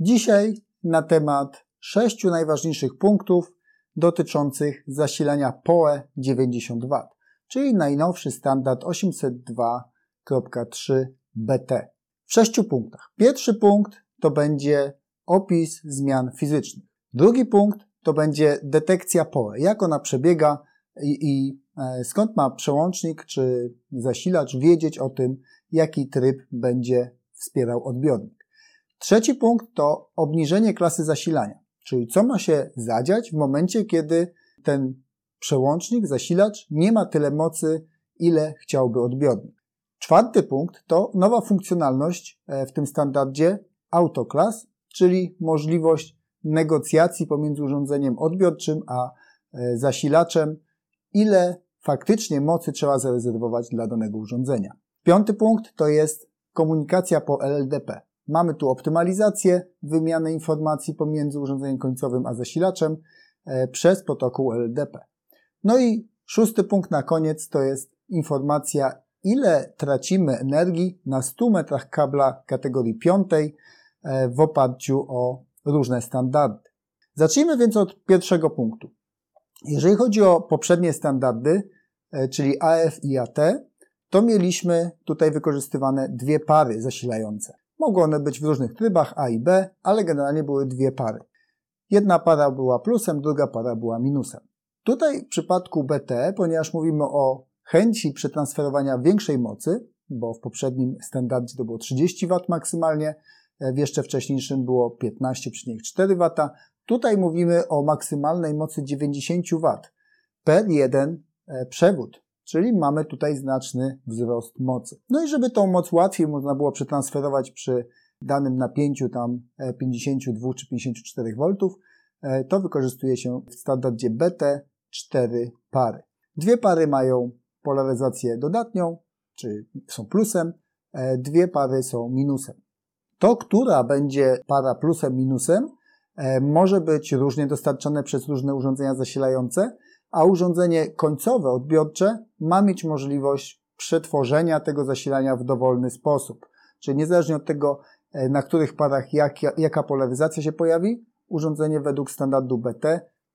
Dzisiaj na temat sześciu najważniejszych punktów dotyczących zasilania PoE 90W, czyli najnowszy standard 802.3 BT. W sześciu punktach. Pierwszy punkt to będzie opis zmian fizycznych. Drugi punkt to będzie detekcja PoE, jak ona przebiega i, i e, skąd ma przełącznik czy zasilacz wiedzieć o tym, jaki tryb będzie wspierał odbiornik. Trzeci punkt to obniżenie klasy zasilania, czyli co ma się zadziać w momencie, kiedy ten przełącznik, zasilacz nie ma tyle mocy, ile chciałby odbiornik. Czwarty punkt to nowa funkcjonalność e, w tym standardzie AutoClass, czyli możliwość negocjacji pomiędzy urządzeniem odbiorczym a e, zasilaczem, ile faktycznie mocy trzeba zarezerwować dla danego urządzenia. Piąty punkt to jest komunikacja po LLDP. Mamy tu optymalizację wymiany informacji pomiędzy urządzeniem końcowym a zasilaczem e, przez protokół LLDP. No i szósty punkt na koniec to jest informacja, ile tracimy energii na 100 metrach kabla kategorii piątej e, w oparciu o różne standardy. Zacznijmy więc od pierwszego punktu. Jeżeli chodzi o poprzednie standardy, e, czyli AF i AT, to mieliśmy tutaj wykorzystywane dwie pary zasilające. Mogły one być w różnych trybach A i B, ale generalnie były dwie pary. Jedna para była plusem, druga para była minusem. Tutaj w przypadku BT, ponieważ mówimy o chęci przetransferowania większej mocy, bo w poprzednim standardzie to było 30 W maksymalnie, w jeszcze wcześniejszym było 15,4 W, tutaj mówimy o maksymalnej mocy 90 W per jeden e, przewód czyli mamy tutaj znaczny wzrost mocy. No i żeby tą moc łatwiej można było przetransferować przy danym napięciu tam 52 e, czy 54 V, e, to wykorzystuje się w standardzie BT 4 pary. Dwie pary mają polaryzację dodatnią, czy są plusem, e, dwie pary są minusem. To, która będzie para plusem, minusem, może być różnie dostarczone przez różne urządzenia zasilające, a urządzenie końcowe, odbiorcze ma mieć możliwość przetworzenia tego zasilania w dowolny sposób. Czyli niezależnie od tego, e, na których parach jak, jaka polaryzacja się pojawi, urządzenie według standardu BT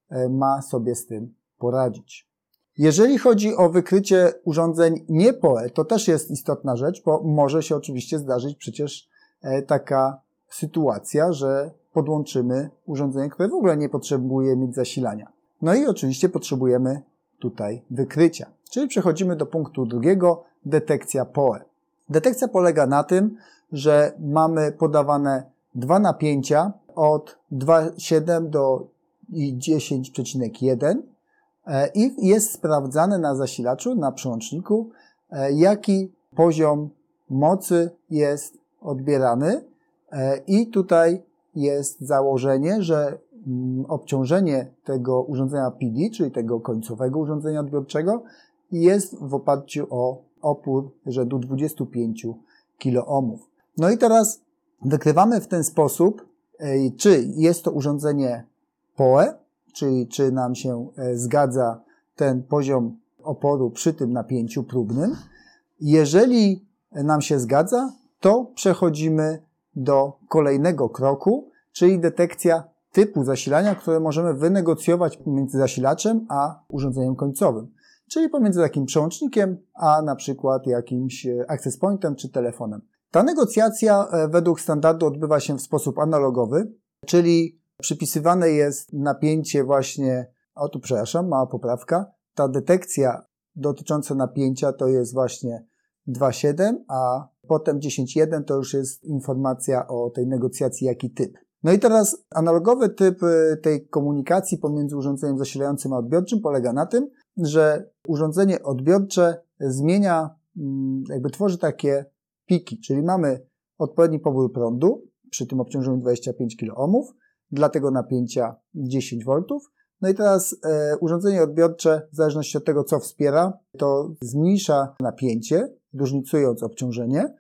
e, ma sobie z tym poradzić. Jeżeli chodzi o wykrycie urządzeń nie PoE, to też jest istotna rzecz, bo może się oczywiście zdarzyć przecież e, taka sytuacja, że podłączymy urządzenie, które w ogóle nie potrzebuje mieć zasilania. No i oczywiście potrzebujemy tutaj wykrycia. Czyli przechodzimy do punktu drugiego, detekcja PoE. Detekcja polega na tym, że mamy podawane dwa napięcia od 2,7 do 10,1 e, i jest sprawdzane na zasilaczu, na przełączniku, e, jaki poziom mocy jest odbierany e, i tutaj jest założenie, że obciążenie tego urządzenia PD, czyli tego końcowego urządzenia odbiorczego, jest w oparciu o opór rzędu 25 kiloohmów. No i teraz wykrywamy w ten sposób, czy jest to urządzenie PoE, czyli czy nam się e, zgadza ten poziom oporu przy tym napięciu próbnym. Jeżeli nam się zgadza, to przechodzimy do kolejnego kroku, czyli detekcja typu zasilania, które możemy wynegocjować pomiędzy zasilaczem a urządzeniem końcowym. Czyli pomiędzy takim przełącznikiem, a na przykład jakimś e, access pointem czy telefonem. Ta negocjacja e, według standardu odbywa się w sposób analogowy, czyli przypisywane jest napięcie właśnie, o tu przepraszam, mała poprawka, ta detekcja dotycząca napięcia to jest właśnie 2.7, a potem 10.1 to już jest informacja o tej negocjacji, jaki typ. No i teraz analogowy typ y, tej komunikacji pomiędzy urządzeniem zasilającym a odbiorczym polega na tym, że urządzenie odbiorcze zmienia, mm, jakby tworzy takie piki, czyli mamy odpowiedni pobór prądu przy tym obciążeniu 25 kOhm, dla tego napięcia 10 V. No i teraz e, urządzenie odbiorcze, w zależności od tego, co wspiera, to zmniejsza napięcie, różnicując obciążenie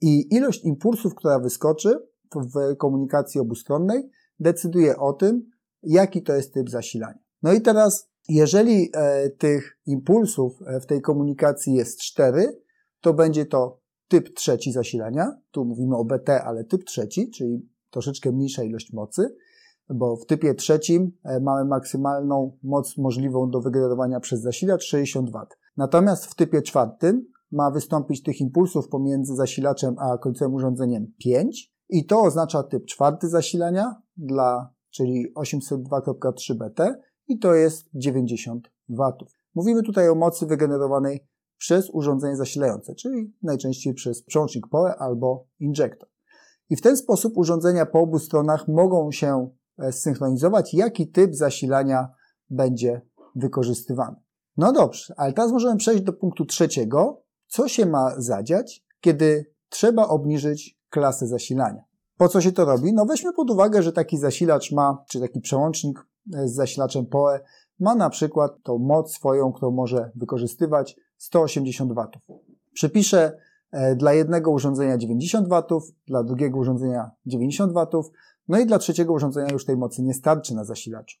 i ilość impulsów, która wyskoczy, w komunikacji obustronnej decyduje o tym, jaki to jest typ zasilania. No i teraz, jeżeli e, tych impulsów e, w tej komunikacji jest 4, to będzie to typ trzeci zasilania. Tu mówimy o BT, ale typ trzeci, czyli troszeczkę mniejsza ilość mocy, bo w typie trzecim e, mamy maksymalną moc możliwą do wygenerowania przez zasilacz 60 W. Natomiast w typie czwartym ma wystąpić tych impulsów pomiędzy zasilaczem a końcowym urządzeniem 5 i to oznacza typ czwarty zasilania, dla, czyli 802.3 BT i to jest 90 W. Mówimy tutaj o mocy wygenerowanej przez urządzenie zasilające, czyli najczęściej przez przełącznik PoE albo injektor. I w ten sposób urządzenia po obu stronach mogą się e, zsynchronizować, jaki typ zasilania będzie wykorzystywany. No dobrze, ale teraz możemy przejść do punktu trzeciego. Co się ma zadziać, kiedy trzeba obniżyć klasę zasilania? Po co się to robi? No weźmy pod uwagę, że taki zasilacz ma, czy taki przełącznik e, z zasilaczem PoE ma na przykład tą moc swoją, którą może wykorzystywać 180 W. Przypiszę e, dla jednego urządzenia 90 W, dla drugiego urządzenia 90 W, no i dla trzeciego urządzenia już tej mocy nie starczy na zasilaczu.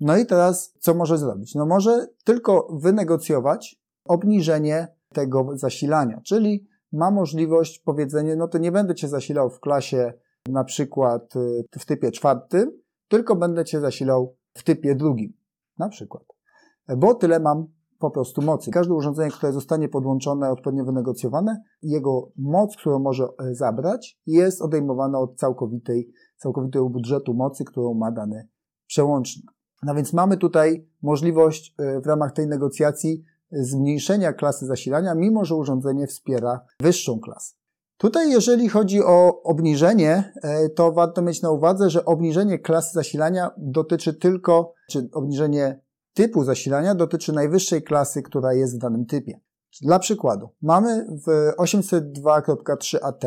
No i teraz co może zrobić? No może tylko wynegocjować obniżenie tego zasilania, czyli ma możliwość powiedzenia, no to nie będę Cię zasilał w klasie na przykład y, w typie czwartym, tylko będę Cię zasilał w typie drugim, na przykład. Bo tyle mam po prostu mocy. Każde urządzenie, które zostanie podłączone, odpowiednio wynegocjowane, jego moc, którą może e, zabrać, jest odejmowana od całkowitej, całkowitego budżetu mocy, którą ma dany przełącznik. No więc mamy tutaj możliwość e, w ramach tej negocjacji zmniejszenia klasy zasilania, mimo że urządzenie wspiera wyższą klasę. Tutaj, jeżeli chodzi o obniżenie, e, to warto mieć na uwadze, że obniżenie klasy zasilania dotyczy tylko, czy obniżenie typu zasilania dotyczy najwyższej klasy, która jest w danym typie. Dla przykładu, mamy w 802.3 AT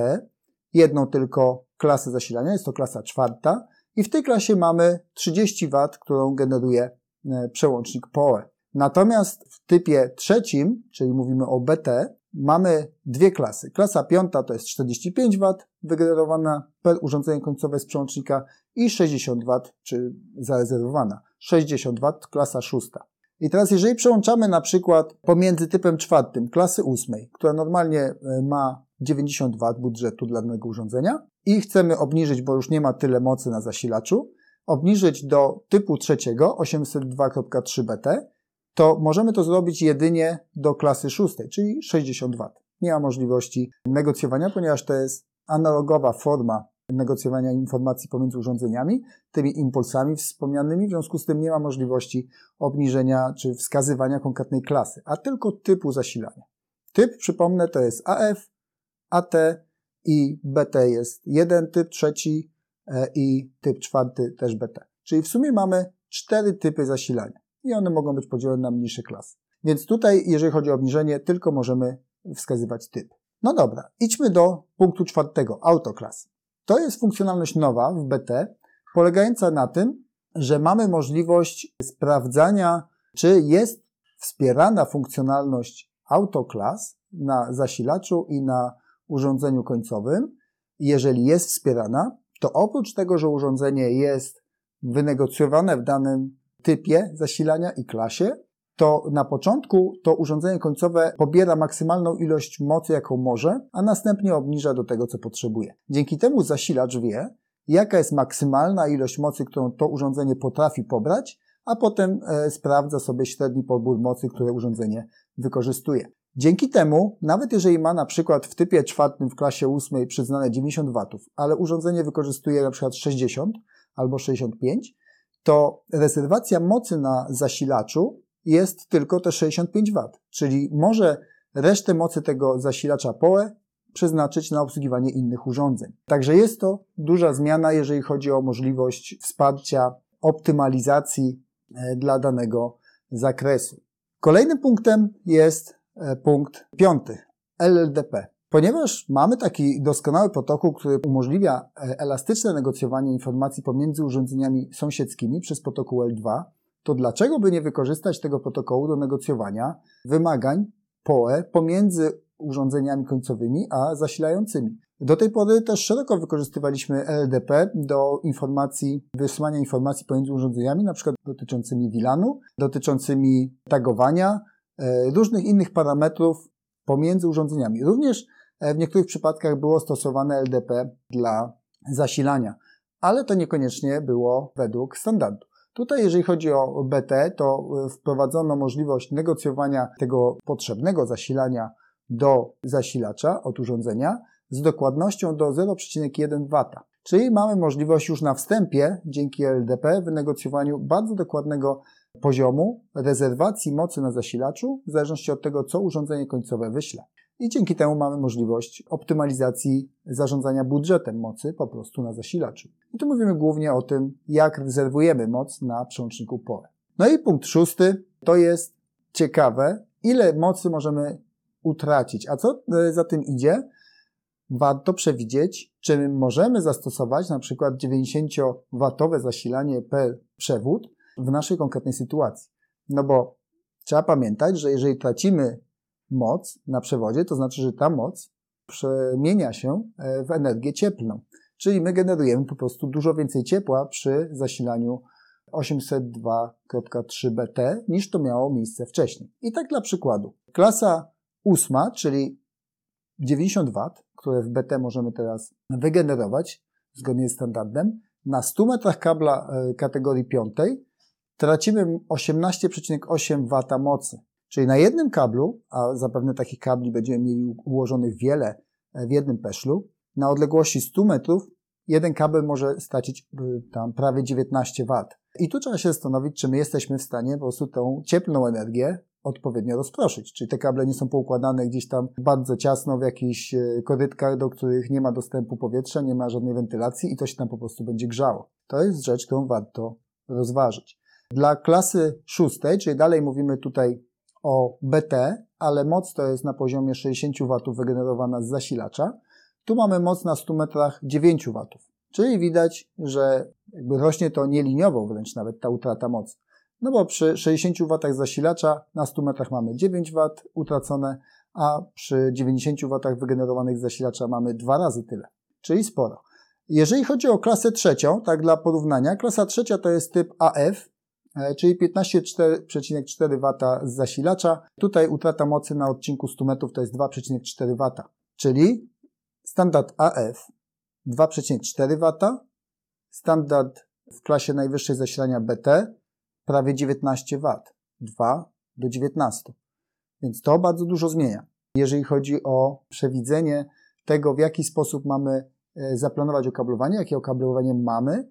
jedną tylko klasę zasilania, jest to klasa czwarta i w tej klasie mamy 30 W, którą generuje e, przełącznik PoE. Natomiast w typie trzecim, czyli mówimy o BT, mamy dwie klasy. Klasa piąta to jest 45 W wygenerowana per urządzenie końcowe z przełącznika i 60 W, czy zarezerwowana. 60 W, klasa szósta. I teraz jeżeli przełączamy na przykład pomiędzy typem czwartym klasy ósmej, która normalnie e, ma 90 W budżetu dla danego urządzenia i chcemy obniżyć, bo już nie ma tyle mocy na zasilaczu, obniżyć do typu trzeciego 802.3 BT, to możemy to zrobić jedynie do klasy szóstej, czyli 60 W. Nie ma możliwości negocjowania, ponieważ to jest analogowa forma negocjowania informacji pomiędzy urządzeniami, tymi impulsami wspomnianymi, w związku z tym nie ma możliwości obniżenia czy wskazywania konkretnej klasy, a tylko typu zasilania. Typ, przypomnę, to jest AF, AT i BT jest jeden typ, trzeci e, i typ czwarty też BT. Czyli w sumie mamy cztery typy zasilania i one mogą być podzielone na mniejsze klasy. Więc tutaj, jeżeli chodzi o obniżenie, tylko możemy wskazywać typ. No dobra, idźmy do punktu czwartego, autoklas. To jest funkcjonalność nowa w BT, polegająca na tym, że mamy możliwość sprawdzania, czy jest wspierana funkcjonalność autoklas na zasilaczu i na urządzeniu końcowym. Jeżeli jest wspierana, to oprócz tego, że urządzenie jest wynegocjowane w danym typie zasilania i klasie, to na początku to urządzenie końcowe pobiera maksymalną ilość mocy, jaką może, a następnie obniża do tego, co potrzebuje. Dzięki temu zasilacz wie, jaka jest maksymalna ilość mocy, którą to urządzenie potrafi pobrać, a potem e, sprawdza sobie średni pobór mocy, które urządzenie wykorzystuje. Dzięki temu, nawet jeżeli ma na przykład w typie czwartym w klasie ósmej przyznane 90 W, ale urządzenie wykorzystuje na przykład 60 albo 65, to rezerwacja mocy na zasilaczu jest tylko te 65 W, czyli może resztę mocy tego zasilacza PoE przeznaczyć na obsługiwanie innych urządzeń. Także jest to duża zmiana, jeżeli chodzi o możliwość wsparcia optymalizacji e, dla danego zakresu. Kolejnym punktem jest e, punkt piąty, LLDP. Ponieważ mamy taki doskonały protokół, który umożliwia e, elastyczne negocjowanie informacji pomiędzy urządzeniami sąsiedzkimi przez protokół L2, to dlaczego by nie wykorzystać tego protokołu do negocjowania wymagań POE pomiędzy urządzeniami końcowymi a zasilającymi? Do tej pory też szeroko wykorzystywaliśmy LDP do informacji, wysyłania informacji pomiędzy urządzeniami, na przykład dotyczącymi VLANu, dotyczącymi tagowania, e, różnych innych parametrów pomiędzy urządzeniami. Również w niektórych przypadkach było stosowane LDP dla zasilania. ale to niekoniecznie było według standardu. Tutaj, jeżeli chodzi o BT, to e, wprowadzono możliwość negocjowania tego potrzebnego zasilania do zasilacza od urządzenia z dokładnością do 0,1 W. Czyli mamy możliwość już na wstępie, dzięki LDP, wynegocjowaniu bardzo dokładnego poziomu rezerwacji mocy na zasilaczu, w zależności od tego, co urządzenie końcowe wyśle. I dzięki temu mamy możliwość optymalizacji zarządzania budżetem mocy po prostu na zasilaczu. I tu mówimy głównie o tym, jak rezerwujemy moc na przełączniku POE. No i punkt szósty to jest ciekawe, ile mocy możemy utracić. A co e, za tym idzie? Warto przewidzieć, czy możemy zastosować na przykład 90W zasilanie per przewód w naszej konkretnej sytuacji. No bo trzeba pamiętać, że jeżeli tracimy moc na przewodzie, to znaczy, że ta moc przemienia się e, w energię cieplną. Czyli my generujemy po prostu dużo więcej ciepła przy zasilaniu 802.3 BT niż to miało miejsce wcześniej. I tak dla przykładu. Klasa ósma, czyli 90 W, które w BT możemy teraz wygenerować zgodnie z standardem, na 100 metrach kabla e, kategorii piątej tracimy 18,8 W mocy. Czyli na jednym kablu, a zapewne takich kabli będziemy mieli ułożonych wiele e, w jednym peszlu, na odległości 100 metrów jeden kabel może stracić e, tam prawie 19 W. I tu trzeba się zastanowić, czy my jesteśmy w stanie po prostu tą cieplną energię odpowiednio rozproszyć. Czyli te kable nie są poukładane gdzieś tam bardzo ciasno w jakichś e, korytkach, do których nie ma dostępu powietrza, nie ma żadnej wentylacji i to się tam po prostu będzie grzało. To jest rzecz, którą warto rozważyć. Dla klasy szóstej, czyli dalej mówimy tutaj o BT, ale moc to jest na poziomie 60 W wygenerowana z zasilacza. Tu mamy moc na 100 metrach 9 W. Czyli widać, że jakby rośnie to nieliniowo wręcz nawet ta utrata mocy. No bo przy 60 W zasilacza na 100 metrach mamy 9 W utracone, a przy 90 W wygenerowanych z zasilacza mamy dwa razy tyle, czyli sporo. Jeżeli chodzi o klasę trzecią, tak dla porównania, klasa trzecia to jest typ AF, czyli 15,4 W z zasilacza. Tutaj utrata mocy na odcinku 100 metrów to jest 2,4 W, czyli standard AF 2,4 W, standard w klasie najwyższej zasilania BT prawie 19 W, 2 do 19. Więc to bardzo dużo zmienia. Jeżeli chodzi o przewidzenie tego, w jaki sposób mamy e, zaplanować okablowanie, jakie okablowanie mamy, E,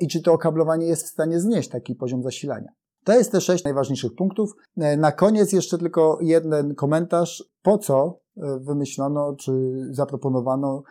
i czy to okablowanie jest w stanie znieść taki poziom zasilania. To jest te sześć najważniejszych punktów. E, na koniec jeszcze tylko jeden komentarz, po co e, wymyślono czy zaproponowano,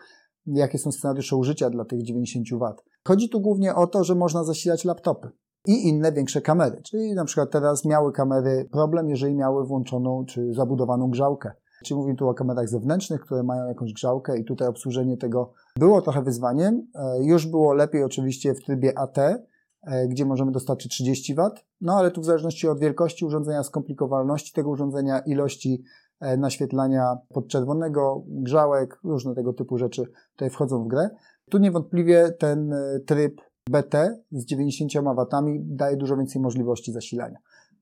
jakie są scenariusze użycia dla tych 90 W. Chodzi tu głównie o to, że można zasilać laptopy i inne większe kamery. Czyli na przykład teraz miały kamery problem, jeżeli miały włączoną czy zabudowaną grzałkę. Czyli mówimy tu o kamerach zewnętrznych, które mają jakąś grzałkę i tutaj obsłużenie tego było trochę wyzwaniem. E, już było lepiej oczywiście w trybie AT, e, gdzie możemy dostarczyć 30 W, no ale tu w zależności od wielkości urządzenia, skomplikowalności tego urządzenia, ilości e, naświetlania podczerwonego, grzałek, różne tego typu rzeczy tutaj wchodzą w grę. Tu niewątpliwie ten tryb BT z 90 W daje dużo więcej możliwości zasilania.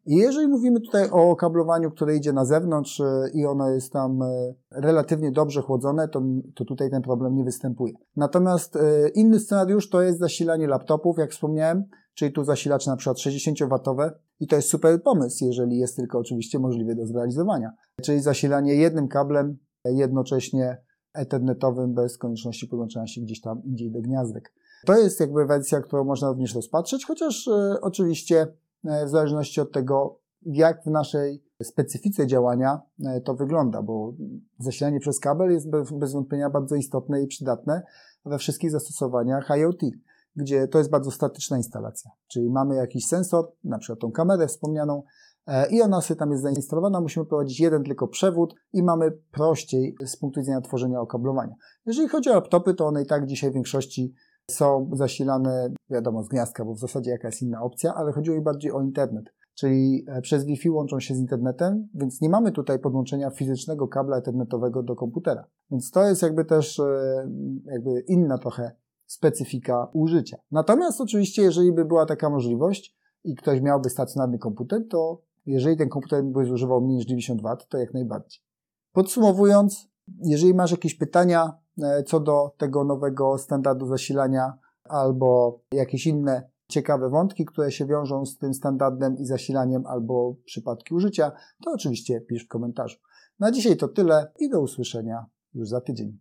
I jeżeli mówimy tutaj o kablowaniu, które idzie na zewnątrz e, i ono jest tam e, relatywnie dobrze chłodzone, to, to tutaj ten problem nie występuje. Natomiast e, inny scenariusz to jest zasilanie laptopów, jak wspomniałem, czyli tu zasilacze na przykład 60W i to jest super pomysł, jeżeli jest tylko oczywiście możliwy do zrealizowania. Czyli zasilanie jednym kablem jednocześnie ethernetowym bez konieczności podłączania się gdzieś tam indziej do gniazdek. To jest jakby wersja, którą można również rozpatrzeć, chociaż oczywiście w zależności od tego, jak w naszej specyfice działania e, to wygląda, bo zasilanie przez kabel jest bez wątpienia bardzo istotne i przydatne we wszystkich zastosowaniach IoT, gdzie to jest bardzo statyczna instalacja. Czyli mamy jakiś sensor, na przykład tą kamerę wspomnianą, e, i ona sobie tam jest zainstalowana, musimy prowadzić jeden tylko przewód i mamy prościej z punktu widzenia tworzenia okablowania. Jeżeli chodzi o laptopy, to one i tak dzisiaj w większości są zasilane, wiadomo, z gniazdka, bo w zasadzie jaka jest inna opcja, ale chodziło mi bardziej o internet. Czyli e, przez Wi-Fi łączą się z internetem, więc nie mamy tutaj podłączenia fizycznego kabla internetowego do komputera. Więc to jest jakby też e, jakby inna trochę specyfika użycia. Natomiast oczywiście, jeżeli by była taka możliwość i ktoś miałby stacjonarny komputer, to jeżeli ten komputer by zużywał mniej niż 90 W, to jak najbardziej. Podsumowując, jeżeli masz jakieś pytania, co do tego nowego standardu zasilania albo jakieś inne ciekawe wątki, które się wiążą z tym standardem i zasilaniem, albo przypadki użycia, to oczywiście pisz w komentarzu. Na dzisiaj to tyle i do usłyszenia już za tydzień.